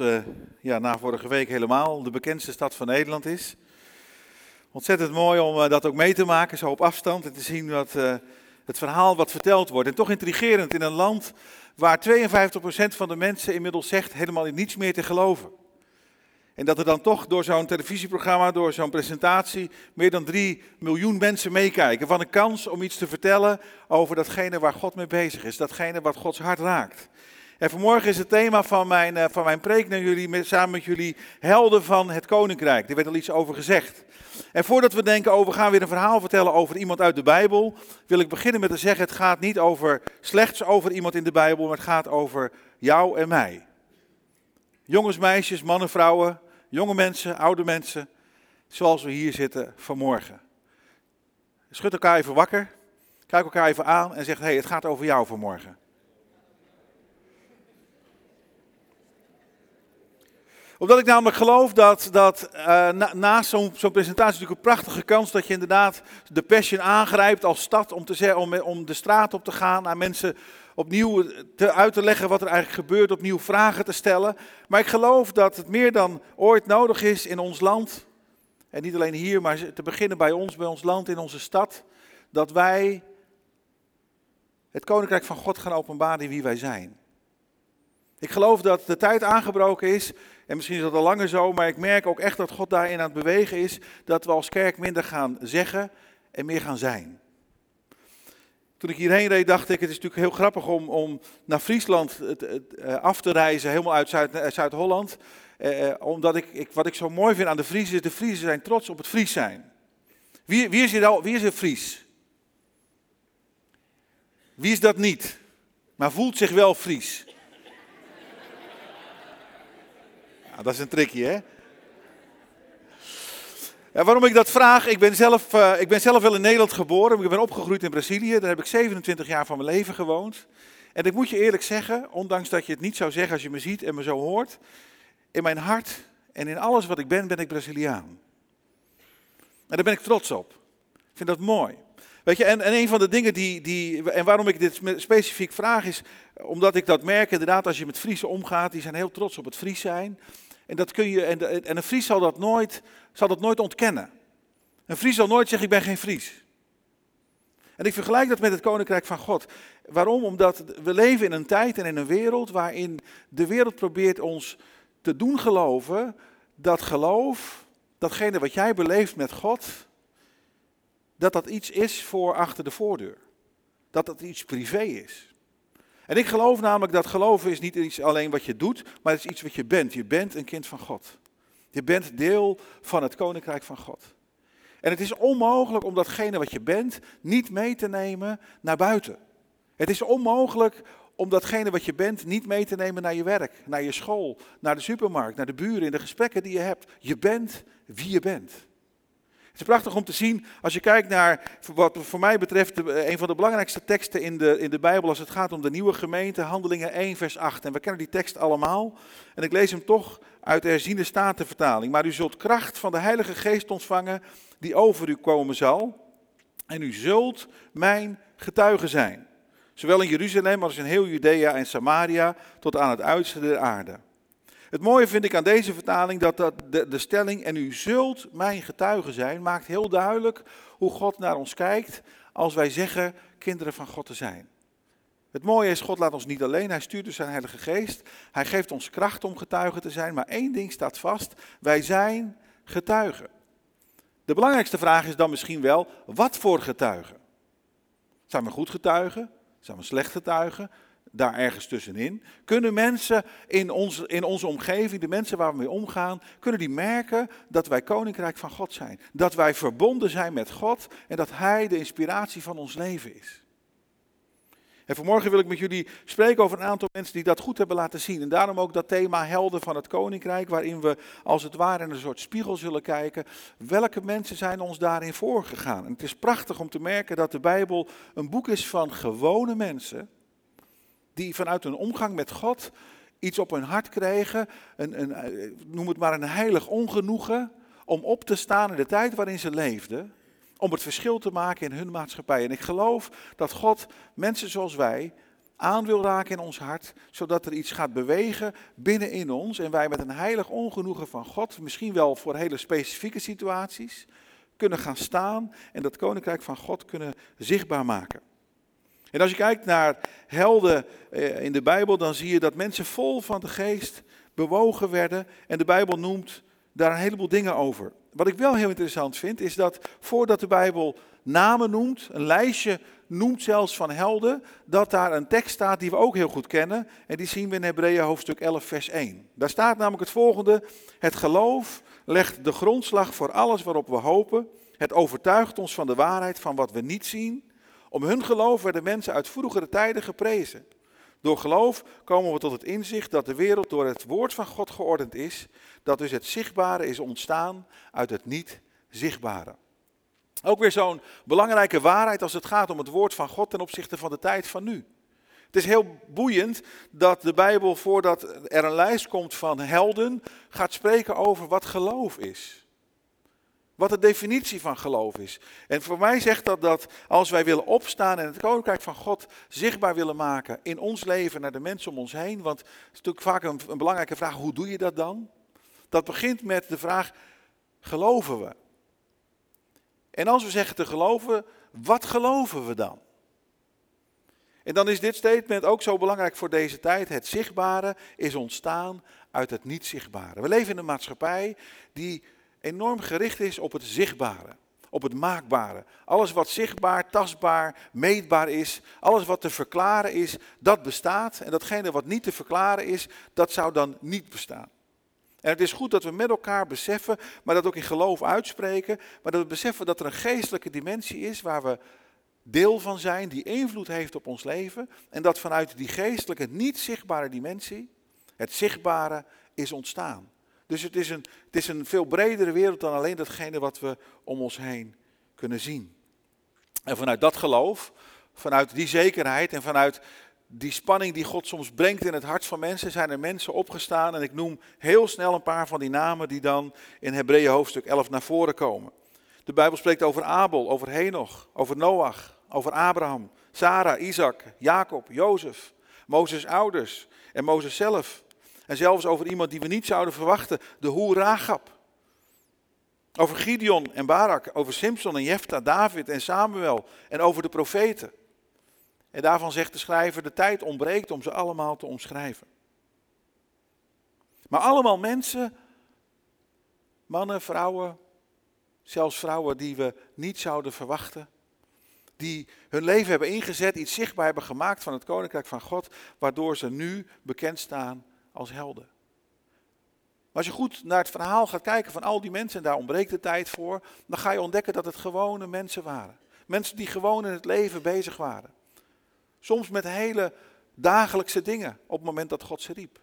uh, ja, na vorige week helemaal de bekendste stad van Nederland is. Ontzettend mooi om uh, dat ook mee te maken, zo op afstand, en te zien wat, uh, het verhaal wat verteld wordt. En toch intrigerend in een land waar 52% van de mensen inmiddels zegt helemaal in niets meer te geloven. En dat er dan toch door zo'n televisieprogramma, door zo'n presentatie, meer dan 3 miljoen mensen meekijken. Van een kans om iets te vertellen over datgene waar God mee bezig is, datgene wat Gods hart raakt. En vanmorgen is het thema van mijn, uh, van mijn preek naar jullie, samen met jullie, helden van het koninkrijk. Er werd al iets over gezegd. En voordat we denken, we gaan weer een verhaal vertellen over iemand uit de Bijbel, wil ik beginnen met te zeggen, het gaat niet over slechts over iemand in de Bijbel, maar het gaat over jou en mij. Jongens, meisjes, mannen, vrouwen, jonge mensen, oude mensen, zoals we hier zitten vanmorgen. Schud elkaar even wakker, kijk elkaar even aan en zeg, hé, hey, het gaat over jou vanmorgen. Omdat ik namelijk geloof dat, dat uh, na, naast zo'n zo presentatie natuurlijk een prachtige kans dat je inderdaad de passion aangrijpt als stad om, te, om, om de straat op te gaan, aan mensen opnieuw te, uit te leggen wat er eigenlijk gebeurt, opnieuw vragen te stellen. Maar ik geloof dat het meer dan ooit nodig is in ons land, en niet alleen hier, maar te beginnen bij ons, bij ons land, in onze stad, dat wij het Koninkrijk van God gaan openbaren in wie wij zijn. Ik geloof dat de tijd aangebroken is en misschien is dat al langer zo, maar ik merk ook echt dat God daarin aan het bewegen is. Dat we als kerk minder gaan zeggen en meer gaan zijn. Toen ik hierheen reed, dacht ik, het is natuurlijk heel grappig om, om naar Friesland eh, af te reizen, helemaal uit Zuid, Zuid-Holland. Eh, eh, omdat ik, ik, wat ik zo mooi vind aan de Friesen is, de Friesen zijn trots op het Fries zijn. Wie, wie, is, hier al, wie is er Fries? Wie is dat niet? Maar voelt zich wel Fries? Dat is een trickje, hè? Waarom ik dat vraag? Ik ben, zelf, uh, ik ben zelf wel in Nederland geboren. Ik ben opgegroeid in Brazilië. Daar heb ik 27 jaar van mijn leven gewoond. En ik moet je eerlijk zeggen, ondanks dat je het niet zou zeggen als je me ziet en me zo hoort. In mijn hart en in alles wat ik ben, ben ik Braziliaan. En daar ben ik trots op. Ik vind dat mooi. Weet je, en, en een van de dingen die, die, en waarom ik dit specifiek vraag is, omdat ik dat merk inderdaad als je met Friesen omgaat, die zijn heel trots op het Fries zijn. En, dat kun je, en, en een Fries zal dat, nooit, zal dat nooit ontkennen. Een Fries zal nooit zeggen, ik ben geen Fries. En ik vergelijk dat met het Koninkrijk van God. Waarom? Omdat we leven in een tijd en in een wereld waarin de wereld probeert ons te doen geloven dat geloof, datgene wat jij beleeft met God, dat dat iets is voor achter de voordeur. Dat dat iets privé is. En ik geloof namelijk dat geloven is niet iets alleen wat je doet, maar het is iets wat je bent. Je bent een kind van God. Je bent deel van het koninkrijk van God. En het is onmogelijk om datgene wat je bent niet mee te nemen naar buiten. Het is onmogelijk om datgene wat je bent niet mee te nemen naar je werk, naar je school, naar de supermarkt, naar de buren, in de gesprekken die je hebt. Je bent wie je bent. Het is prachtig om te zien als je kijkt naar, wat voor mij betreft, een van de belangrijkste teksten in de, in de Bijbel als het gaat om de nieuwe gemeente, Handelingen 1, vers 8. En we kennen die tekst allemaal. En ik lees hem toch uit de herziende statenvertaling. Maar u zult kracht van de Heilige Geest ontvangen die over u komen zal. En u zult mijn getuige zijn. Zowel in Jeruzalem als in heel Judea en Samaria tot aan het uiterste der aarde. Het mooie vind ik aan deze vertaling dat, de, stelling en u zult mijn getuige zijn, maakt heel duidelijk hoe God naar ons kijkt als wij zeggen kinderen van God te zijn. Het mooie is, God laat ons niet alleen, hij stuurt dus zijn Heilige Geest. Hij geeft ons kracht om getuigen te zijn, maar één ding staat vast, wij zijn getuigen. De belangrijkste vraag is dan misschien wel, wat voor getuigen? Zijn we goed getuigen? Zijn we slecht getuigen? Daar ergens tussenin. Kunnen mensen in, ons, in onze omgeving, de mensen waar we mee omgaan, kunnen die merken dat wij koninkrijk van God zijn. Dat wij verbonden zijn met God en dat Hij de inspiratie van ons leven is. En vanmorgen wil ik met jullie spreken over een aantal mensen die dat goed hebben laten zien. En daarom ook dat thema helden van het koninkrijk, waarin we als het ware in een soort spiegel zullen kijken. Welke mensen zijn ons daarin voorgegaan? En het is prachtig om te merken dat de Bijbel een boek is van gewone mensen die vanuit hun omgang met God iets op hun hart kregen, een, een, eh, noem het maar een heilig ongenoegen, om op te staan in de tijd waarin ze leefden, om het verschil te maken in hun maatschappij. En ik geloof dat God mensen zoals wij aan wil raken in ons hart, zodat er iets gaat bewegen binnenin ons en wij met een heilig ongenoegen van God, misschien wel voor hele specifieke situaties, kunnen gaan staan en dat koninkrijk van God kunnen zichtbaar maken. En als je kijkt naar helden eh, in de Bijbel, dan zie je dat mensen vol van de geest bewogen werden en de Bijbel noemt daar een heleboel dingen over. Wat ik wel heel interessant vind, is dat voordat de Bijbel namen noemt, een lijstje noemt zelfs van helden, dat daar een tekst staat die we ook heel goed kennen. En die zien we in Hebreeën hoofdstuk 11, vers 1. Daar staat namelijk het volgende. Het geloof legt de grondslag voor alles waarop we hopen. Het overtuigt ons van de waarheid van wat we niet zien. Om hun geloof werden mensen uit vroegere tijden geprezen. Door geloof komen we tot het inzicht dat de wereld door het woord van God geordend is. Dat dus het zichtbare is ontstaan uit het niet zichtbare. Ook weer zo'n belangrijke waarheid als het gaat om het woord van God ten opzichte van de tijd van nu. Het is heel boeiend dat de Bijbel, voordat er een lijst komt van helden, gaat spreken over wat geloof is. Wat de definitie van geloof is. En voor mij zegt dat dat als wij willen opstaan en het koninkrijk van God zichtbaar willen maken in ons leven naar de mensen om ons heen. Want het is natuurlijk vaak een, een belangrijke vraag: hoe doe je dat dan? Dat begint met de vraag: geloven we? En als we zeggen te geloven, wat geloven we dan? En dan is dit statement ook zo belangrijk voor deze tijd. Het zichtbare is ontstaan uit het niet zichtbare. We leven in een maatschappij die enorm gericht is op het zichtbare, op het maakbare. Alles wat zichtbaar, tastbaar, meetbaar is, alles wat te verklaren is, dat bestaat. En datgene wat niet te verklaren is, dat zou dan niet bestaan. En het is goed dat we met elkaar beseffen, maar dat ook in geloof uitspreken, maar dat we beseffen dat er een geestelijke dimensie is waar we deel van zijn, die invloed heeft op ons leven. En dat vanuit die geestelijke, niet zichtbare dimensie, het zichtbare is ontstaan. Dus het is, een, het is een veel bredere wereld dan alleen datgene wat we om ons heen kunnen zien. En vanuit dat geloof, vanuit die zekerheid en vanuit die spanning die God soms brengt in het hart van mensen, zijn er mensen opgestaan. En ik noem heel snel een paar van die namen die dan in Hebreeën hoofdstuk 11 naar voren komen. De Bijbel spreekt over Abel, over Henoch, over Noach, over Abraham, Sarah, Isaac, Jacob, Jozef, Mozes' ouders en Mozes zelf. En zelfs over iemand die we niet zouden verwachten, de hoer. Over Gideon en Barak, over Simpson en Jefta, David en Samuel en over de profeten. En daarvan zegt de schrijver, de tijd ontbreekt om ze allemaal te omschrijven. Maar allemaal mensen, mannen, vrouwen, zelfs vrouwen die we niet zouden verwachten, die hun leven hebben ingezet, iets zichtbaar hebben gemaakt van het koninkrijk van God, waardoor ze nu bekend staan als helden. Maar als je goed naar het verhaal gaat kijken van al die mensen, en daar ontbreekt de tijd voor, dan ga je ontdekken dat het gewone mensen waren. Mensen die gewoon in het leven bezig waren. Soms met hele dagelijkse dingen op het moment dat God ze riep.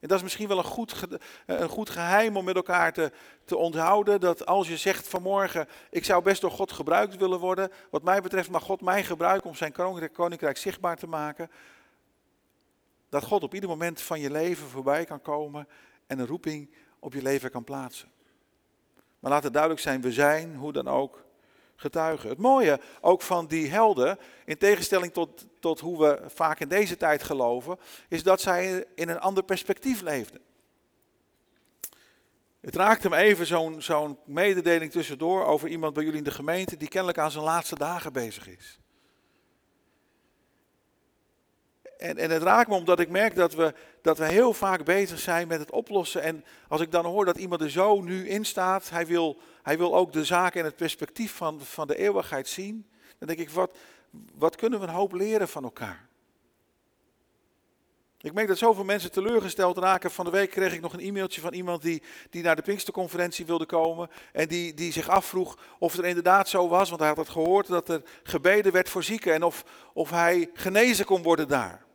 En dat is misschien wel een goed, een goed geheim om met elkaar te, te onthouden. Dat als je zegt vanmorgen, ik zou best door God gebruikt willen worden. Wat mij betreft mag God mij gebruiken om zijn koninkrijk zichtbaar te maken. Dat God op ieder moment van je leven voorbij kan komen en een roeping op je leven kan plaatsen. Maar laat het duidelijk zijn, we zijn hoe dan ook getuigen. Het mooie ook van die helden, in tegenstelling tot, tot hoe we vaak in deze tijd geloven, is dat zij in een ander perspectief leefden. Het raakte me even zo'n zo'n mededeling tussendoor over iemand bij jullie in de gemeente die kennelijk aan zijn laatste dagen bezig is. En, en het raakt me omdat ik merk dat we, dat we heel vaak bezig zijn met het oplossen. En als ik dan hoor dat iemand er zo nu in staat, hij wil, hij wil ook de zaken in het perspectief van, van de eeuwigheid zien. Dan denk ik, wat, wat kunnen we een hoop leren van elkaar? Ik merk dat zoveel mensen teleurgesteld raken. Van de week kreeg ik nog een e-mailtje van iemand die, die naar de Pinksterconferentie wilde komen. En die, die zich afvroeg of het inderdaad zo was. Want hij had het gehoord dat er gebeden werd voor zieken. En of, of hij genezen kon worden daar.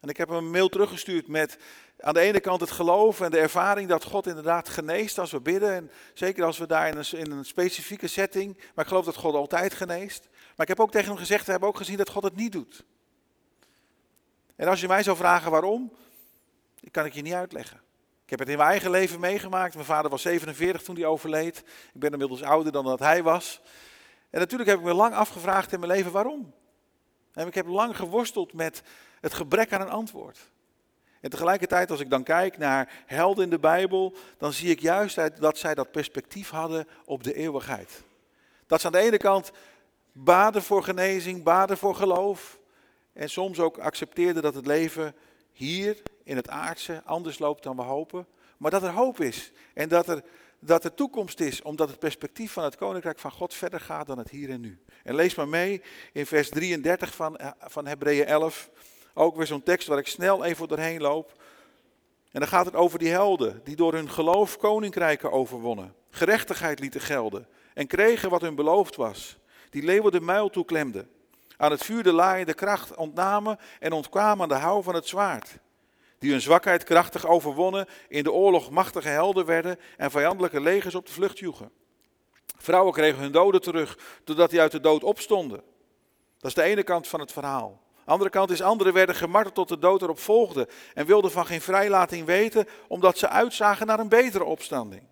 En ik heb hem een mail teruggestuurd met aan de ene kant het geloof en de ervaring dat God inderdaad geneest als we bidden. En zeker als we daar in een, specifieke setting, maar ik geloof dat God altijd geneest. Maar ik heb ook tegen hem gezegd, we hebben ook gezien dat God het niet doet. En als je mij zou vragen waarom, kan ik je niet uitleggen. Ik heb het in mijn eigen leven meegemaakt. Mijn vader was 47 toen hij overleed. Ik ben inmiddels ouder dan dat hij was. En natuurlijk heb ik me lang afgevraagd in mijn leven waarom. En ik heb lang geworsteld met het gebrek aan een antwoord. En tegelijkertijd, als ik dan kijk naar helden in de Bijbel, dan zie ik juist dat zij dat perspectief hadden op de eeuwigheid. Dat ze aan de ene kant baden voor genezing, baden voor geloof. En soms ook accepteerden dat het leven hier in het aardse anders loopt dan we hopen. Maar dat er hoop is en dat er, dat er toekomst is, omdat het perspectief van het koninkrijk van God verder gaat dan het hier en nu. En lees maar mee in vers 33 van, eh, van Hebreeën 11. Ook weer zo'n tekst waar ik snel even doorheen loop. En dan gaat het over die helden die door hun geloof koninkrijken overwonnen. Gerechtigheid lieten gelden en kregen wat hun beloofd was. Die leeuwen de muil toeklemden. Aan het vuur de laaiende kracht ontnamen en ontkwamen aan de hou van het zwaard. Die hun zwakheid krachtig overwonnen, in de oorlog machtige helden werden en vijandelijke legers op de vlucht joegen. Vrouwen kregen hun doden terug, doordat die uit de dood opstonden. Dat is de ene kant van het verhaal. De andere kant is, anderen werden gemarteld tot de dood erop volgde en wilden van geen vrijlating weten, omdat ze uitzagen naar een betere opstanding.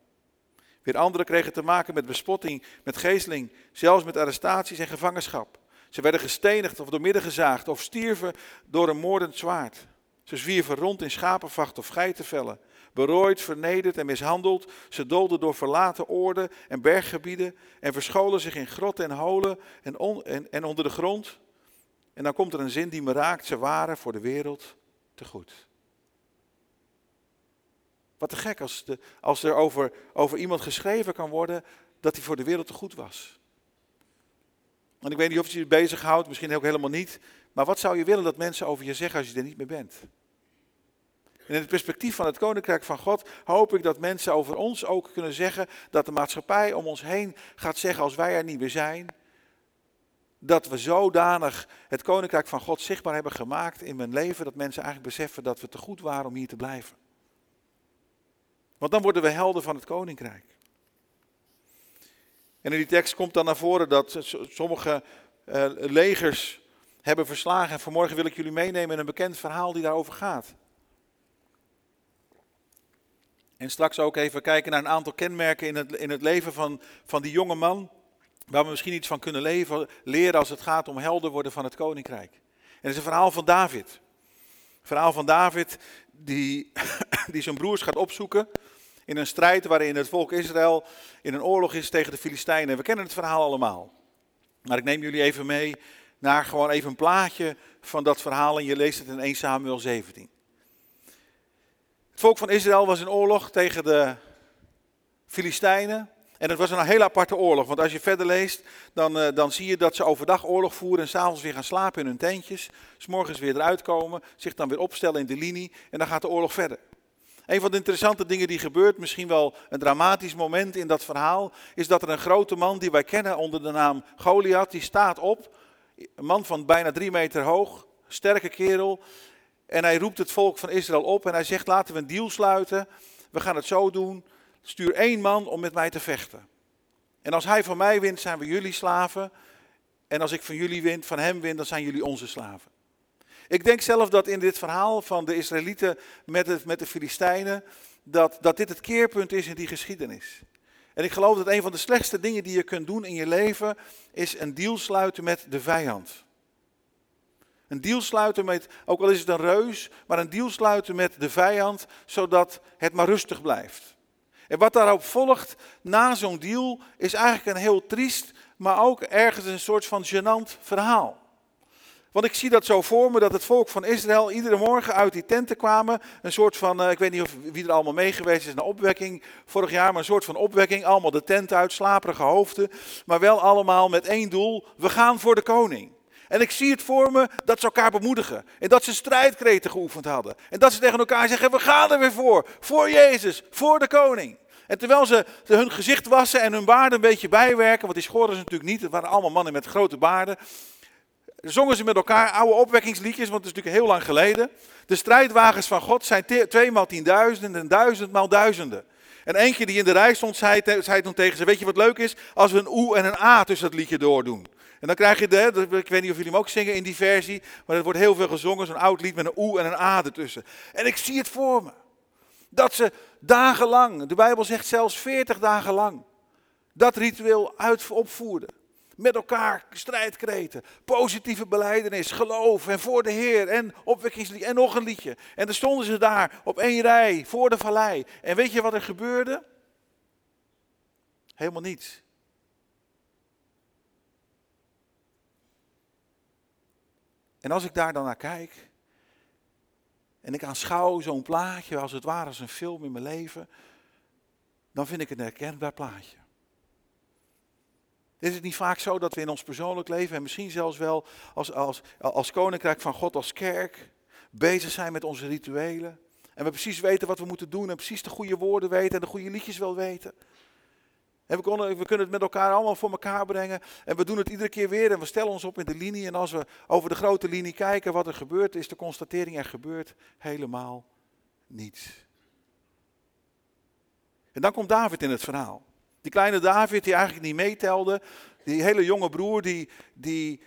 Weer anderen kregen te maken met bespotting, met geesteling, zelfs met arrestaties en gevangenschap. Ze werden gestenigd of doormidden gezaagd of stierven door een moordend zwaard. Ze zwierven rond in schapenvacht of geitenvellen. Berooid, vernederd en mishandeld. Ze doolden door verlaten oorden en berggebieden. En verscholen zich in grotten en holen en, en, en onder de grond. En dan komt er een zin die me raakt. Ze waren voor de wereld te goed. Wat te gek als, de, als er over, over iemand geschreven kan worden dat hij voor de wereld te goed was. En ik weet niet of je je bezighoudt, misschien ook helemaal niet. Maar wat zou je willen dat mensen over je zeggen als je er niet meer bent? En in het perspectief van het Koninkrijk van God hoop ik dat mensen over ons ook kunnen zeggen dat de maatschappij om ons heen gaat zeggen als wij er niet meer zijn, dat we zodanig het Koninkrijk van God zichtbaar hebben gemaakt in mijn leven, dat mensen eigenlijk beseffen dat we te goed waren om hier te blijven. Want dan worden we helden van het Koninkrijk. En in die tekst komt dan naar voren dat sommige uh, legers hebben verslagen. En vanmorgen wil ik jullie meenemen in een bekend verhaal die daarover gaat. En straks ook even kijken naar een aantal kenmerken in het, in het leven van, van die jonge man. Waar we misschien iets van kunnen leren als het gaat om helder worden van het koninkrijk. En het is een verhaal van David. Een verhaal van David die, die zijn broers gaat opzoeken in een strijd waarin het volk Israël in een oorlog is tegen de Filistijnen. We kennen het verhaal allemaal. Maar ik neem jullie even mee naar gewoon even een plaatje van dat verhaal en je leest het in 1 Samuel 17. Het volk van Israël was in oorlog tegen de Filistijnen. En het was een hele aparte oorlog, want als je verder leest, dan, uh, dan zie je dat ze overdag oorlog voeren en s'avonds weer gaan slapen in hun tentjes. S'morgens weer eruit komen, zich dan weer opstellen in de linie en dan gaat de oorlog verder. Een van de interessante dingen die gebeurt, misschien wel een dramatisch moment in dat verhaal, is dat er een grote man die wij kennen onder de naam Goliath, die staat op. Een man van bijna drie meter hoog, sterke kerel. En hij roept het volk van Israël op en hij zegt laten we een deal sluiten. We gaan het zo doen. Stuur één man om met mij te vechten. En als hij van mij wint, zijn we jullie slaven. En als ik van jullie win, van hem win, dan zijn jullie onze slaven. Ik denk zelf dat in dit verhaal van de Israëlieten met, met de Filistijnen, dat, dat dit het keerpunt is in die geschiedenis. En ik geloof dat een van de slechtste dingen die je kunt doen in je leven, is een deal sluiten met de vijand. Een deal sluiten met, ook al is het een reus, maar een deal sluiten met de vijand, zodat het maar rustig blijft. En wat daarop volgt na zo'n deal is eigenlijk een heel triest, maar ook ergens een soort van gênant verhaal. Want ik zie dat zo voor me, dat het volk van Israël iedere morgen uit die tenten kwamen. Een soort van, eh, ik weet niet of wie er allemaal mee geweest is, een opwekking vorig jaar, maar een soort van opwekking. Allemaal de tent uit, slaperige hoofden. Maar wel allemaal met één doel, we gaan voor de koning. En ik zie het voor me dat ze elkaar bemoedigen. En dat ze strijdkreten geoefend hadden. En dat ze tegen elkaar zeggen, we gaan er weer voor. Voor Jezus, voor de koning. En terwijl ze hun gezicht wassen en hun baarden een beetje bijwerken, want die schoren ze natuurlijk niet, het waren allemaal mannen met grote baarden zongen ze met elkaar oude opwekkingsliedjes, want het is natuurlijk heel lang geleden. De strijdwagens van God zijn tweemaal tienduizenden en duizendmaal duizenden. En eentje die in de rij stond, zei, toen tegen ze, weet je wat leuk is? Als we een oe en een a tussen het liedje doordoen. En dan krijg je ik weet niet of jullie hem ook zingen in die versie, maar er wordt heel veel gezongen, zo'n oud lied met een oe en een a ertussen. En ik zie het voor me. Dat ze dagenlang, de Bijbel zegt zelfs 40 dagen lang, dat ritueel uit opvoerden. Met elkaar strijdkreten, positieve beleidenis, geloof en voor de Heer en opwekkingslied en nog een liedje. En dan stonden ze daar op één rij voor de vallei. En weet je wat er gebeurde? Helemaal niets. En als ik daar dan naar kijk en ik aanschouw zo'n plaatje als het ware als een film in mijn leven, dan vind ik het een herkenbaar plaatje. Is het niet vaak zo dat we in ons persoonlijk leven en misschien zelfs wel als, als, als koninkrijk van God, als kerk, bezig zijn met onze rituelen? En we precies weten wat we moeten doen en precies de goede woorden weten en de goede liedjes wel weten. En we, we kunnen het met elkaar allemaal voor elkaar brengen. En we doen het iedere keer weer en we stellen ons op in de linie. En als we over de grote linie kijken wat er gebeurt, is de constatering er gebeurt helemaal niets. En dan komt David in het verhaal. Die kleine David die eigenlijk niet meetelde. Die hele jonge broer die, die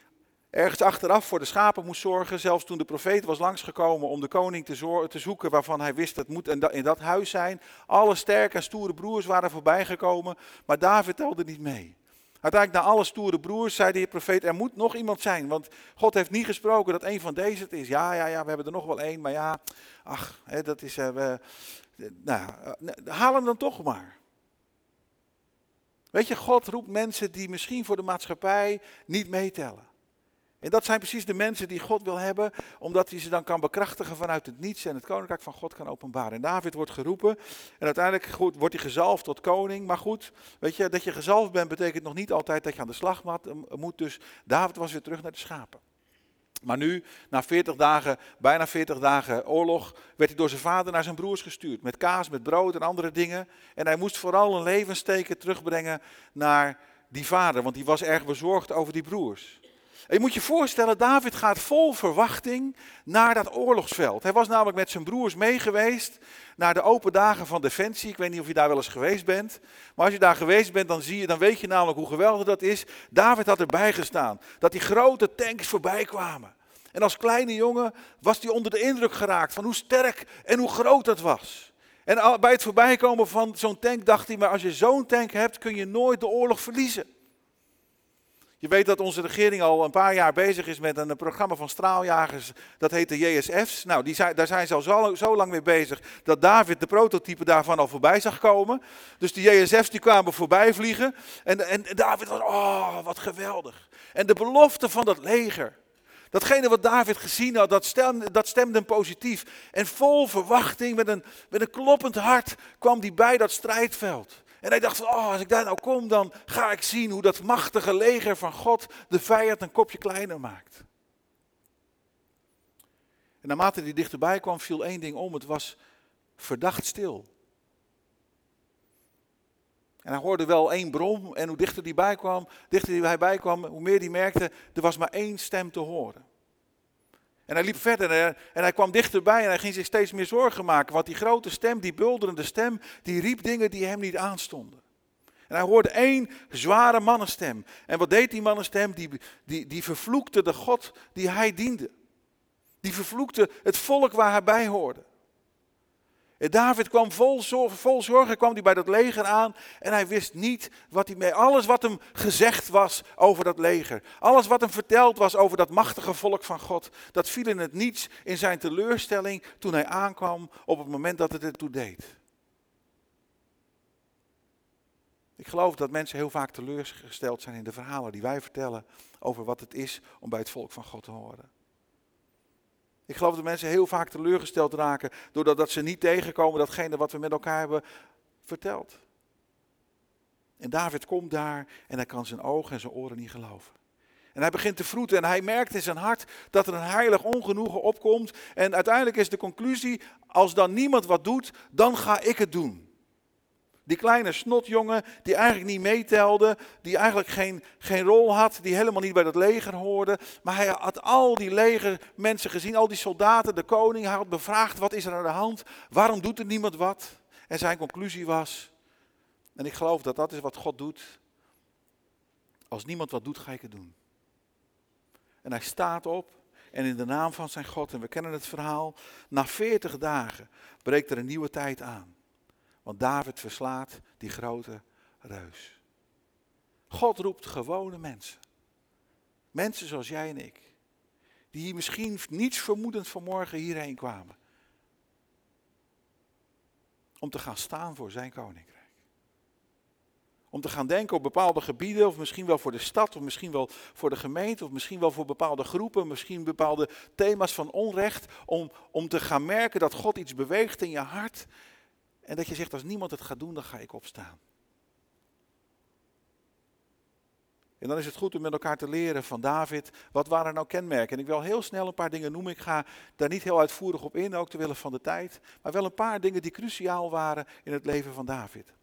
ergens achteraf voor de schapen moest zorgen. Zelfs toen de profeet was langsgekomen om de koning te, te zoeken waarvan hij wist dat moet in dat huis zijn. Alle sterke en stoere broers waren voorbijgekomen, maar David telde niet mee. Uiteindelijk na alle stoere broers zei de profeet, er moet nog iemand zijn. Want God heeft niet gesproken dat een van deze het is. Ja, ja, ja, we hebben er nog wel één, maar ja, ach, hè, dat is... Uh, we, nou, uh, haal hem dan toch maar. Weet je, God roept mensen die misschien voor de maatschappij niet meetellen. En dat zijn precies de mensen die God wil hebben, omdat hij ze dan kan bekrachtigen vanuit het niets en het koninkrijk van God kan openbaren. En David wordt geroepen en uiteindelijk goed, wordt hij gezalfd tot koning. Maar goed, weet je, dat je gezalfd bent betekent nog niet altijd dat je aan de slag moet. Dus David was weer terug naar de schapen. Maar nu, na 40 dagen, bijna 40 dagen oorlog, werd hij door zijn vader naar zijn broers gestuurd. Met kaas, met brood en andere dingen. En hij moest vooral een levensteken terugbrengen naar die vader, want die was erg bezorgd over die broers. Je moet je voorstellen, David gaat vol verwachting naar dat oorlogsveld. Hij was namelijk met zijn broers meegeweest naar de open dagen van Defensie. Ik weet niet of je daar wel eens geweest bent. Maar als je daar geweest bent, dan, zie je, dan weet je namelijk hoe geweldig dat is. David had erbij gestaan. Dat die grote tanks voorbij kwamen. En als kleine jongen was hij onder de indruk geraakt van hoe sterk en hoe groot dat was. En bij het voorbijkomen van zo'n tank dacht hij, maar als je zo'n tank hebt, kun je nooit de oorlog verliezen. Je weet dat onze regering al een paar jaar bezig is met een programma van straaljagers, dat heet de JSF's. Nou, die daar zijn ze al zo, lang mee bezig dat David de prototype daarvan al voorbij zag komen. Dus die JSF's die kwamen voorbij vliegen en, en David was, oh wat geweldig. En de belofte van dat leger, datgene wat David gezien had, dat stemde, dat stemde hem positief. En vol verwachting, met een, met een kloppend hart, kwam hij bij dat strijdveld. En hij dacht van, oh, als ik daar nou kom, dan ga ik zien hoe dat machtige leger van God de vijand een kopje kleiner maakt. En naarmate hij dichterbij kwam, viel één ding om. Het was verdacht stil. En hij hoorde wel één brom en hoe dichter hij bij kwam, dichter hij bij kwam, hoe meer hij merkte, er was maar één stem te horen. En hij liep verder en hij kwam dichterbij en hij ging zich steeds meer zorgen maken. Want die grote stem, die bulderende stem, die riep dingen die hem niet aanstonden. En hij hoorde één zware mannenstem. En wat deed die mannenstem? Die, die, die vervloekte de God die hij diende. Die vervloekte het volk waar hij bij hoorde. En David kwam vol, zorgen, vol zorgen kwam hij bij dat leger aan en hij wist niet wat hij mee. Alles wat hem gezegd was over dat leger, alles wat hem verteld was over dat machtige volk van God, dat viel in het niets in zijn teleurstelling toen hij aankwam op het moment dat het ertoe deed. Ik geloof dat mensen heel vaak teleurgesteld zijn in de verhalen die wij vertellen over wat het is om bij het volk van God te horen. Ik geloof dat mensen heel vaak teleurgesteld raken doordat dat ze niet tegenkomen datgene wat we met elkaar hebben verteld. En David komt daar en hij kan zijn ogen en zijn oren niet geloven. En hij begint te vroeten en hij merkt in zijn hart dat er een heilig ongenoegen opkomt. En uiteindelijk is de conclusie, als dan niemand wat doet, dan ga ik het doen. Die kleine snotjongen die eigenlijk niet meetelde, die eigenlijk geen, geen rol had, die helemaal niet bij dat leger hoorde. Maar hij had al die legermensen gezien, al die soldaten, de koning. Hij had bevraagd, wat is er aan de hand? Waarom doet er niemand wat? En zijn conclusie was, en ik geloof dat dat is wat God doet. Als niemand wat doet, ga ik het doen. En hij staat op en in de naam van zijn God, en we kennen het verhaal, na 40 dagen breekt er een nieuwe tijd aan. Want David verslaat die grote reus. God roept gewone mensen. Mensen zoals jij en ik. Die misschien niets vermoedend vanmorgen hierheen kwamen. Om te gaan staan voor zijn koninkrijk. Om te gaan denken op bepaalde gebieden, of misschien wel voor de stad, of misschien wel voor de gemeente, of misschien wel voor bepaalde groepen, misschien bepaalde thema's van onrecht. Om, om te gaan merken dat God iets beweegt in je hart. En dat je zegt, als niemand het gaat doen, dan ga ik opstaan. En dan is het goed om met elkaar te leren van David, wat waren nou kenmerken? En ik wil heel snel een paar dingen noemen. Ik ga daar niet heel uitvoerig op in, ook te willen van de tijd. Maar wel een paar dingen die cruciaal waren in het leven van David.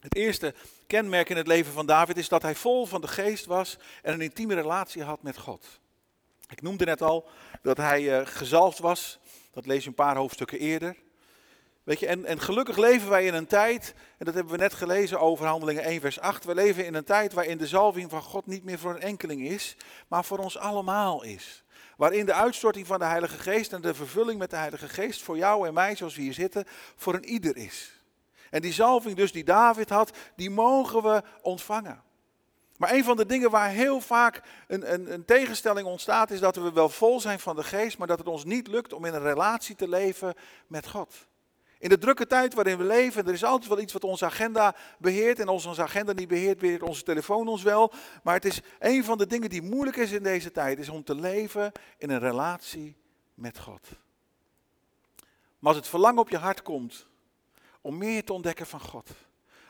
Het eerste kenmerk in het leven van David is dat hij vol van de geest was en een intieme relatie had met God. Ik noemde net al dat hij uh, gezalfd was. Dat lees je een paar hoofdstukken eerder. Weet je, en, en gelukkig leven wij in een tijd, en dat hebben we net gelezen over Handelingen 1 vers 8, we leven in een tijd waarin de zalving van God niet meer voor een enkeling is, maar voor ons allemaal is. Waarin de uitstorting van de Heilige Geest en de vervulling met de Heilige Geest voor jou en mij, zoals we hier zitten, voor een ieder is. En die zalving dus die David had, die mogen we ontvangen. Maar een van de dingen waar heel vaak een, een, een, tegenstelling ontstaat, is dat we wel vol zijn van de geest, maar dat het ons niet lukt om in een relatie te leven met God. In de drukke tijd waarin we leven, er is altijd wel iets wat onze agenda beheert. En als onze agenda niet beheert, beheert onze telefoon ons wel. Maar het is een van de dingen die moeilijk is in deze tijd, is om te leven in een relatie met God. Maar als het verlangen op je hart komt om meer te ontdekken van God.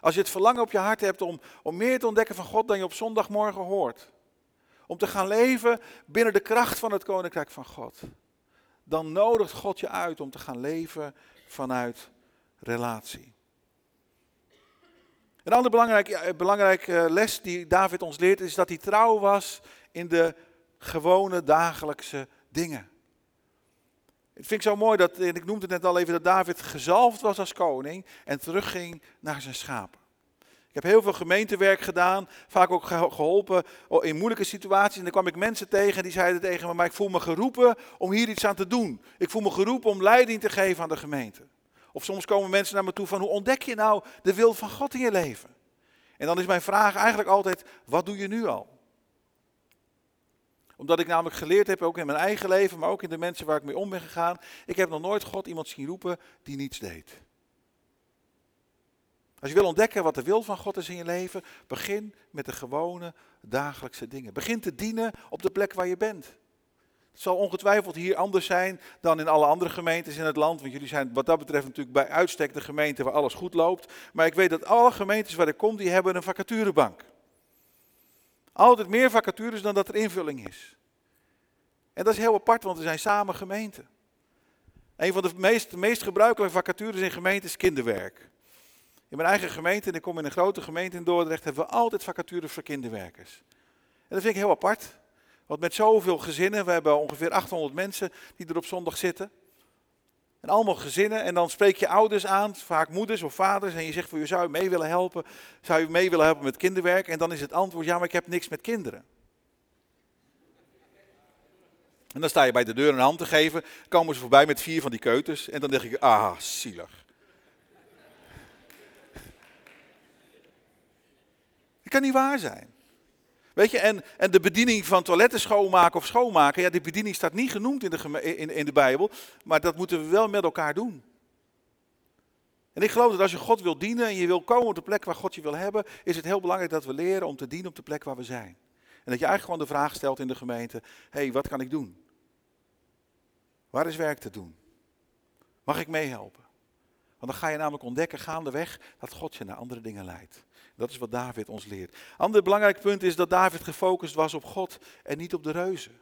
Als je het verlangen op je hart hebt om, om meer te ontdekken van God dan je op zondagmorgen hoort. Om te gaan leven binnen de kracht van het koninkrijk van God. Dan nodigt God je uit om te gaan leven vanuit relatie. Een andere belangrijke, belangrijke les die David ons leert is dat hij trouw was in de gewone dagelijkse dingen. Het vind ik zo mooi dat, en ik noemde het net al even, dat David gezalfd was als koning en terugging naar zijn schapen. Ik heb heel veel gemeentewerk gedaan, vaak ook geholpen in moeilijke situaties. En dan kwam ik mensen tegen die zeiden tegen me, maar ik voel me geroepen om hier iets aan te doen. Ik voel me geroepen om leiding te geven aan de gemeente. Of soms komen mensen naar me toe van, hoe ontdek je nou de wil van God in je leven? En dan is mijn vraag eigenlijk altijd, wat doe je nu al? Omdat ik namelijk geleerd heb, ook in mijn eigen leven, maar ook in de mensen waar ik mee om ben gegaan. Ik heb nog nooit God iemand zien roepen die niets deed. Als je wil ontdekken wat de wil van God is in je leven, begin met de gewone dagelijkse dingen. Begin te dienen op de plek waar je bent. Het zal ongetwijfeld hier anders zijn dan in alle andere gemeentes in het land. Want jullie zijn wat dat betreft natuurlijk bij uitstek de gemeente waar alles goed loopt. Maar ik weet dat alle gemeentes waar ik kom, die hebben een vacaturebank. Altijd meer vacatures dan dat er invulling is. En dat is heel apart, want we zijn samen gemeenten. Een van de meest, meest gebruikelijke vacatures in gemeenten is kinderwerk. In mijn eigen gemeente, en ik kom in een grote gemeente in Dordrecht, hebben we altijd vacatures voor kinderwerkers. En dat vind ik heel apart. Want met zoveel gezinnen, we hebben ongeveer 800 mensen die er op zondag zitten. En allemaal gezinnen. En dan spreek je ouders aan, vaak moeders of vaders. En je zegt voor je zou je mee willen helpen. Zou je mee willen helpen met kinderwerk? En dan is het antwoord, ja maar ik heb niks met kinderen. En dan sta je bij de deur een hand te geven. Komen ze voorbij met vier van die keuters. En dan denk ik, ah, zielig. Kan niet waar zijn. Weet je, en, en de bediening van toiletten schoonmaken of schoonmaken, ja, die bediening staat niet genoemd in de, in, in de Bijbel, maar dat moeten we wel met elkaar doen. En ik geloof dat als je God wil dienen en je wil komen op de plek waar God je wil hebben, is het heel belangrijk dat we leren om te dienen op de plek waar we zijn. En dat je eigenlijk gewoon de vraag stelt in de gemeente, hé, hey, wat kan ik doen? Waar is werk te doen? Mag ik meehelpen? Want dan ga je namelijk ontdekken gaandeweg dat God je naar andere dingen leidt. Dat is wat David ons leert. Ander belangrijk punt is dat David gefocust was op God en niet op de reuzen.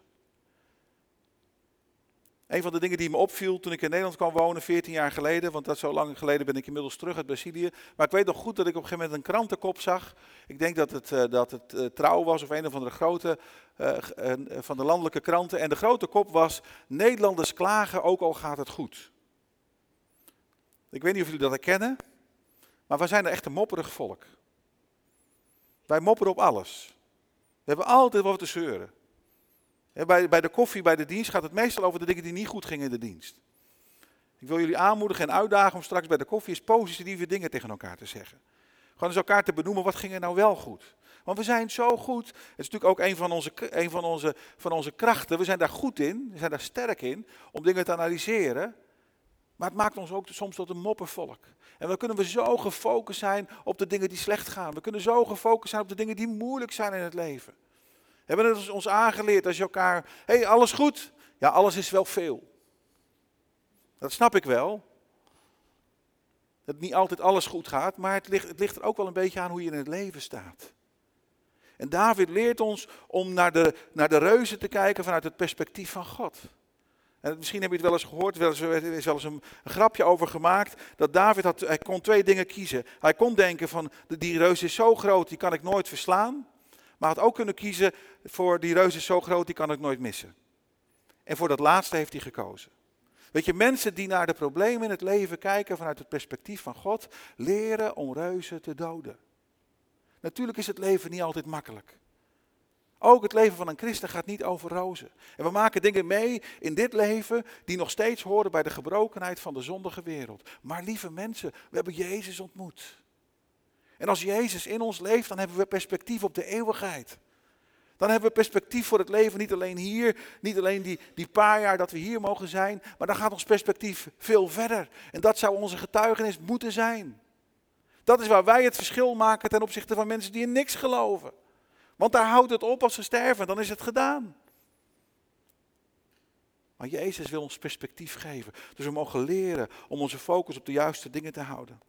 Een van de dingen die me opviel toen ik in Nederland kwam wonen, 14 jaar geleden, want dat zo lang geleden ben ik inmiddels terug uit Brazilië. Maar ik weet nog goed dat ik op een gegeven moment een krantenkop zag. Ik denk dat het, uh, dat het uh, trouw was of een of andere grote uh, van de landelijke kranten. En de grote kop was, Nederlanders klagen ook al gaat het goed. Ik weet niet of jullie dat herkennen, maar wij zijn er echt een mopperig volk. Wij mopperen op alles. We hebben altijd wat te zeuren. Bij, bij de koffie, bij de dienst gaat het meestal over de dingen die niet goed gingen in de dienst. Ik wil jullie aanmoedigen en uitdagen om straks bij de koffie eens positieve dingen tegen elkaar te zeggen. Gewoon eens elkaar te benoemen, wat ging er nou wel goed? Want we zijn zo goed. Het is natuurlijk ook een van onze, van onze, van onze krachten. We zijn daar goed in, we zijn daar sterk in, om dingen te analyseren. Maar het maakt ons ook soms tot een moppervolk. En dan kunnen we zo gefocust zijn op de dingen die slecht gaan. We kunnen zo gefocust zijn op de dingen die moeilijk zijn in het leven. We hebben het ons aangeleerd als je elkaar, hé, hey, alles goed? Ja, alles is wel veel. Dat snap ik wel. Dat niet altijd alles goed gaat, maar het ligt, het ligt er ook wel een beetje aan hoe je in het leven staat. En David leert ons om naar de, naar de reuzen te kijken vanuit het perspectief van God. En misschien heb je het wel eens gehoord, er is wel eens een, een, grapje over gemaakt, dat David had, hij kon twee dingen kiezen. Hij kon denken van, die reus is zo groot, die kan ik nooit verslaan. Maar had ook kunnen kiezen voor, die reus is zo groot, die kan ik nooit missen. En voor dat laatste heeft hij gekozen. Weet je, mensen die naar de problemen in het leven kijken vanuit het perspectief van God, leren om reuzen te doden. Natuurlijk is het leven niet altijd makkelijk. Ook het leven van een christen gaat niet over rozen. En we maken dingen mee in dit leven die nog steeds horen bij de gebrokenheid van de zondige wereld. Maar lieve mensen, we hebben Jezus ontmoet. En als Jezus in ons leeft, dan hebben we perspectief op de eeuwigheid. Dan hebben we perspectief voor het leven, niet alleen hier, niet alleen die, die paar jaar dat we hier mogen zijn, maar dan gaat ons perspectief veel verder. En dat zou onze getuigenis moeten zijn. Dat is waar wij het verschil maken ten opzichte van mensen die in niks geloven. Want daar houdt het op als ze sterven, dan is het gedaan. Maar Jezus wil ons perspectief geven. Dus we mogen leren om onze focus op de juiste dingen te houden.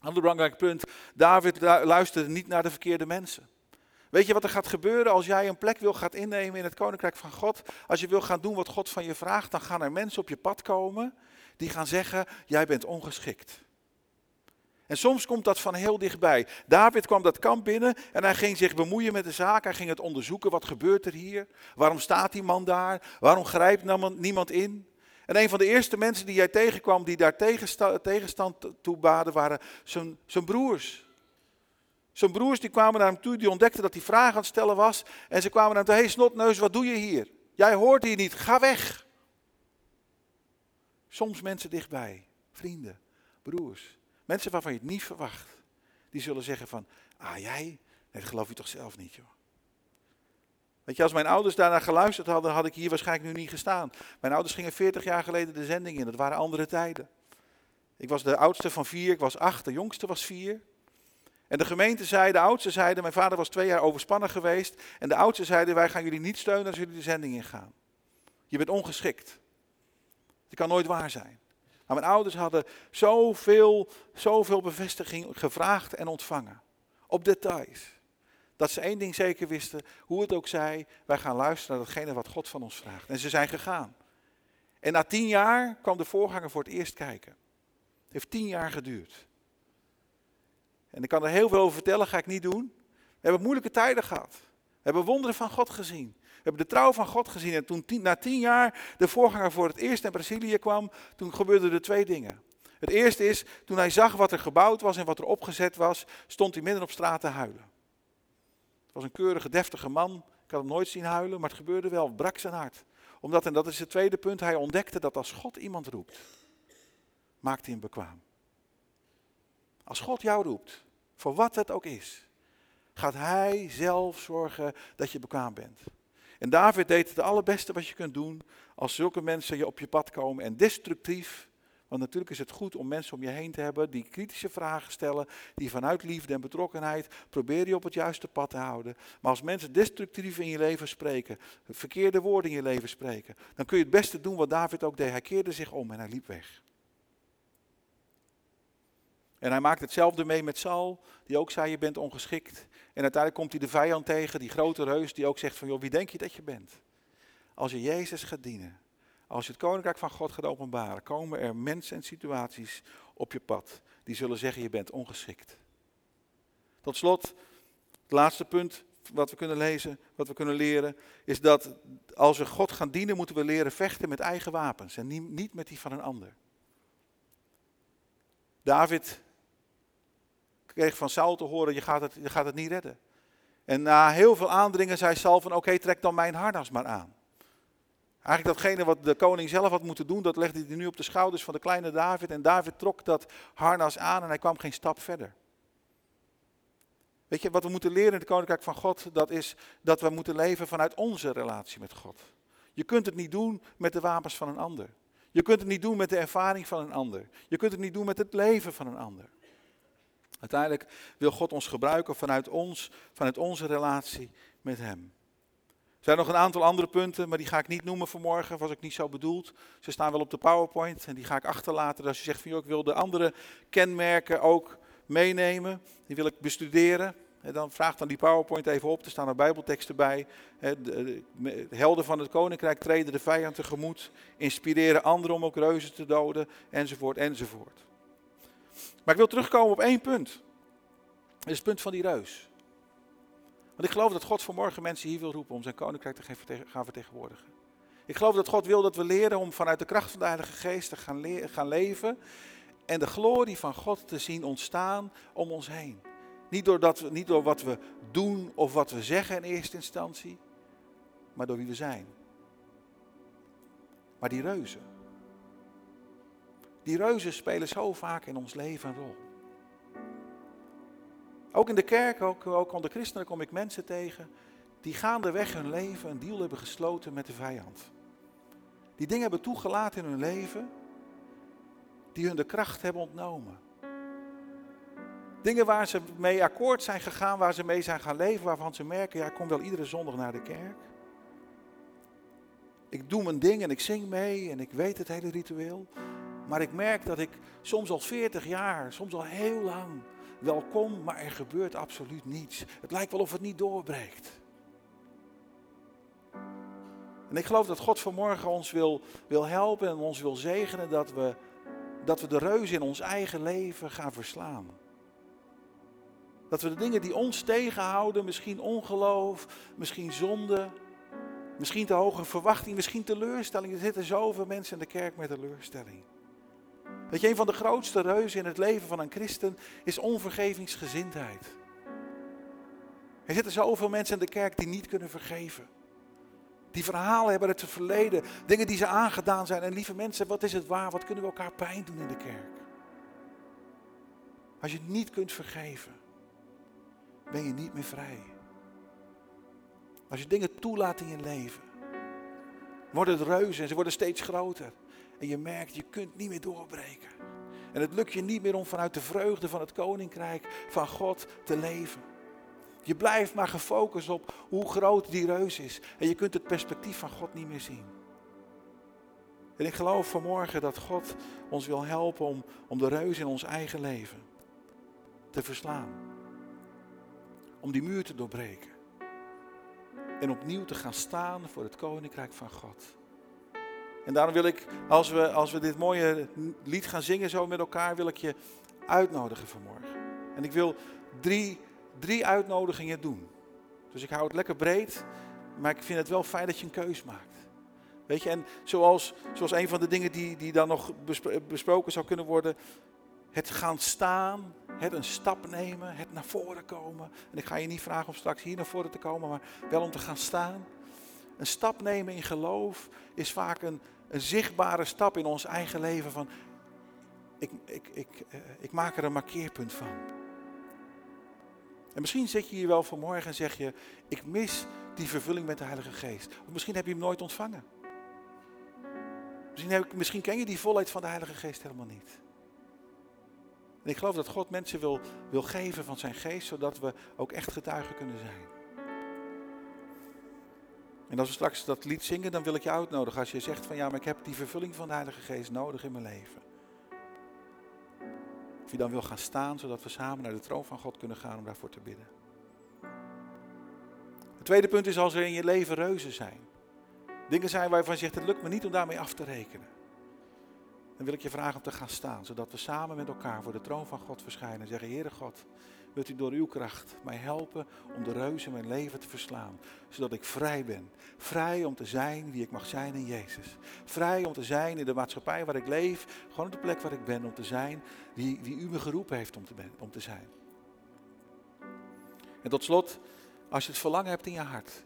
Ander belangrijk punt, David luisterde niet naar de verkeerde mensen. Weet je wat er gaat gebeuren als jij een plek wil gaan innemen in het koninkrijk van God? Als je wil gaan doen wat God van je vraagt, dan gaan er mensen op je pad komen die gaan zeggen, jij bent ongeschikt. En soms komt dat van heel dichtbij. David kwam dat kamp binnen en hij ging zich bemoeien met de zaak. Hij ging het onderzoeken. Wat gebeurt er hier? Waarom staat die man daar? Waarom grijpt niemand in? En een van de eerste mensen die hij tegenkwam die daar tegenstand toe baden waren zijn, broers. Zijn broers die kwamen naar hem toe, die ontdekten dat hij vragen aan het stellen was. En ze kwamen naar hem toe, hey, snotneus, wat doe je hier? Jij hoort hier niet, ga weg. Soms mensen dichtbij, vrienden, broers. Mensen waarvan je het niet verwacht. Die zullen zeggen van, ah jij? Nee, dat geloof je toch zelf niet joh. Weet je, als mijn ouders daarna geluisterd hadden, had ik hier waarschijnlijk nu niet gestaan. Mijn ouders gingen 40 jaar geleden de zending in. Dat waren andere tijden. Ik was de oudste van vier, ik was acht, de jongste was vier. En de gemeente zei, de oudste zeiden, mijn vader was twee jaar overspannen geweest. En de oudste zeiden, wij gaan jullie niet steunen als jullie de zending ingaan. Je bent ongeschikt. Het kan nooit waar zijn. Maar mijn ouders hadden zoveel, zoveel bevestiging gevraagd en ontvangen. Op details. Dat ze één ding zeker wisten, hoe het ook zij, wij gaan luisteren naar datgene wat God van ons vraagt. En ze zijn gegaan. En na tien jaar kwam de voorganger voor het eerst kijken. Het heeft tien jaar geduurd. En ik kan er heel veel over vertellen, ga ik niet doen. We hebben moeilijke tijden gehad. We hebben wonderen van God gezien. Hebben de trouw van God gezien. En toen na tien jaar de voorganger voor het eerst in Brazilië kwam, toen gebeurden er twee dingen. Het eerste is, toen hij zag wat er gebouwd was en wat er opgezet was, stond hij midden op straat te huilen. Het was een keurige, deftige man. Ik had hem nooit zien huilen, maar het gebeurde wel. Het brak zijn hart. Omdat, en dat is het tweede punt, hij ontdekte dat als God iemand roept, maakt hij hem bekwaam. Als God jou roept, voor wat het ook is, gaat hij zelf zorgen dat je bekwaam bent. En David deed het allerbeste wat je kunt doen als zulke mensen je op je pad komen en destructief. Want natuurlijk is het goed om mensen om je heen te hebben die kritische vragen stellen, die vanuit liefde en betrokkenheid proberen je op het juiste pad te houden. Maar als mensen destructief in je leven spreken, verkeerde woorden in je leven spreken, dan kun je het beste doen wat David ook deed. Hij keerde zich om en hij liep weg. En hij maakt hetzelfde mee met Saul, die ook zei je bent ongeschikt. En uiteindelijk komt hij de vijand tegen, die grote reus, die ook zegt van joh, wie denk je dat je bent? Als je Jezus gaat dienen, als je het koninkrijk van God gaat openbaren, komen er mensen en situaties op je pad die zullen zeggen je bent ongeschikt. Tot slot, het laatste punt wat we kunnen lezen, wat we kunnen leren, is dat als we God gaan dienen, moeten we leren vechten met eigen wapens en niet met die van een ander. David kreeg van Saul te horen, je gaat het, je gaat het niet redden. En na heel veel aandringen zei Saul van, oké, trek dan mijn harnas maar aan. Eigenlijk datgene wat de koning zelf had moeten doen, dat legde hij nu op de schouders van de kleine David. En David trok dat harnas aan en hij kwam geen stap verder. Weet je, wat we moeten leren in het Koninkrijk van God, dat is dat we moeten leven vanuit onze relatie met God. Je kunt het niet doen met de wapens van een ander. Je kunt het niet doen met de ervaring van een ander. Je kunt het niet doen met het leven van een ander. Uiteindelijk wil God ons gebruiken vanuit ons, vanuit onze relatie met Hem. Er zijn nog een aantal andere punten, maar die ga ik niet noemen vanmorgen, was ik niet zo bedoeld. Ze staan wel op de PowerPoint en die ga ik achterlaten. als je zegt van joh, ik wil de andere kenmerken ook meenemen, die wil ik bestuderen. En dan vraag dan die PowerPoint even op, er staan er bijbelteksten bij. De helden van het koninkrijk treden de vijand tegemoet, inspireren anderen om ook reuzen te doden, enzovoort, enzovoort. Maar ik wil terugkomen op één punt. Dat is het punt van die reus. Want ik geloof dat God vanmorgen mensen hier wil roepen om zijn koninkrijk te gaan vertegenwoordigen. Ik geloof dat God wil dat we leren om vanuit de kracht van de Heilige Geest te gaan, gaan leven. En de glorie van God te zien ontstaan om ons heen. Niet, doordat we, niet door wat we doen of wat we zeggen in eerste instantie, maar door wie we zijn. Maar die reuzen. Die reuzen spelen zo vaak in ons leven een rol. Ook in de kerk, ook, ook onder christenen kom ik mensen tegen die gaandeweg hun leven een deal hebben gesloten met de vijand. Die dingen hebben toegelaten in hun leven die hun de kracht hebben ontnomen. Dingen waar ze mee akkoord zijn gegaan, waar ze mee zijn gaan leven, waarvan ze merken, ja, ik kom wel iedere zondag naar de kerk. Ik doe mijn ding en ik zing mee en ik weet het hele ritueel. Maar ik merk dat ik soms al 40 jaar, soms al heel lang wel kom, maar er gebeurt absoluut niets. Het lijkt wel of het niet doorbreekt. En ik geloof dat God vanmorgen ons wil, wil helpen en ons wil zegenen dat we, dat we de reus in ons eigen leven gaan verslaan. Dat we de dingen die ons tegenhouden, misschien ongeloof, misschien zonde, misschien te hoge verwachting, misschien teleurstelling. Er zitten zoveel mensen in de kerk met teleurstelling. Dat je, een van de grootste reuzen in het leven van een christen is onvergevingsgezindheid. Er zitten zoveel mensen in de kerk die niet kunnen vergeven. Die verhalen hebben uit het verleden, dingen die ze aangedaan zijn. En lieve mensen, wat is het waar? Wat kunnen we elkaar pijn doen in de kerk? Als je niet kunt vergeven, ben je niet meer vrij. Als je dingen toelaat in je leven, worden het reuzen en ze worden steeds groter. En je merkt, je kunt niet meer doorbreken. En het lukt je niet meer om vanuit de vreugde van het koninkrijk van God te leven. Je blijft maar gefocust op hoe groot die reus is. En je kunt het perspectief van God niet meer zien. En ik geloof vanmorgen dat God ons wil helpen om, om de reus in ons eigen leven te verslaan. Om die muur te doorbreken. En opnieuw te gaan staan voor het koninkrijk van God. En daarom wil ik, als we, als we dit mooie lied gaan zingen zo met elkaar, wil ik je uitnodigen vanmorgen. En ik wil drie, drie uitnodigingen doen. Dus ik hou het lekker breed, maar ik vind het wel fijn dat je een keus maakt. Weet je, en zoals, zoals een van de dingen die, die dan nog besproken zou kunnen worden, het gaan staan, het een stap nemen, het naar voren komen. En ik ga je niet vragen om straks hier naar voren te komen, maar wel om te gaan staan. Een stap nemen in geloof is vaak een, een zichtbare stap in ons eigen leven van, ik, ik, ik, eh, ik maak er een markeerpunt van. En misschien zit je hier wel vanmorgen en zeg je, ik mis die vervulling met de Heilige Geest. Of misschien heb je hem nooit ontvangen. Misschien, heb, misschien ken je die volheid van de Heilige Geest helemaal niet. En ik geloof dat God mensen wil, wil geven van zijn geest, zodat we ook echt getuigen kunnen zijn. En als we straks dat lied zingen, dan wil ik je uitnodigen. Als je zegt van ja, maar ik heb die vervulling van de Heilige Geest nodig in mijn leven. Of je dan wil gaan staan, zodat we samen naar de troon van God kunnen gaan om daarvoor te bidden. Het tweede punt is als er in je leven reuzen zijn. Dingen zijn waarvan je zegt, het lukt me niet om daarmee af te rekenen. Dan wil ik je vragen om te gaan staan, zodat we samen met elkaar voor de troon van God verschijnen en zeggen, Heere God, Wilt u door uw kracht mij helpen om de reus in mijn leven te verslaan. Zodat ik vrij ben. Vrij om te zijn wie ik mag zijn in Jezus. Vrij om te zijn in de maatschappij waar ik leef. Gewoon op de plek waar ik ben. Om te zijn wie, wie u me geroepen heeft om te, ben, om te zijn. En tot slot, als je het verlangen hebt in je hart.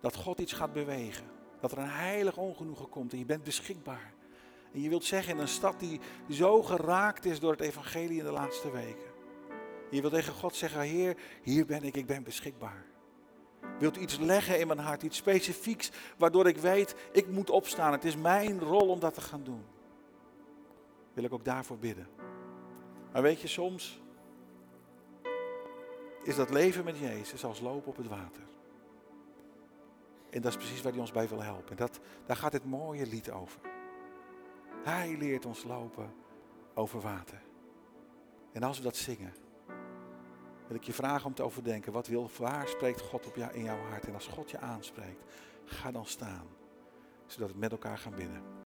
Dat God iets gaat bewegen. Dat er een heilig ongenoegen komt en je bent beschikbaar. En je wilt zeggen in een stad die zo geraakt is door het evangelie in de laatste weken Je wilt tegen God zeggen, Heer, hier ben ik, ik ben beschikbaar. Wilt u iets leggen in mijn hart, iets specifieks, waardoor ik weet, ik moet opstaan. Het is mijn rol om dat te gaan doen. Wil ik ook daarvoor bidden. Maar weet je, soms is dat leven met Jezus als lopen op het water. En dat is precies waar hij ons bij wil helpen. En dat, daar gaat het mooie lied over. Hij leert ons lopen over water. En als we dat zingen, wil ik je vragen om te overdenken. Wat wil, waar spreekt God op jou, in jouw hart? En als God je aanspreekt, ga dan staan. Zodat we met elkaar gaan binnen.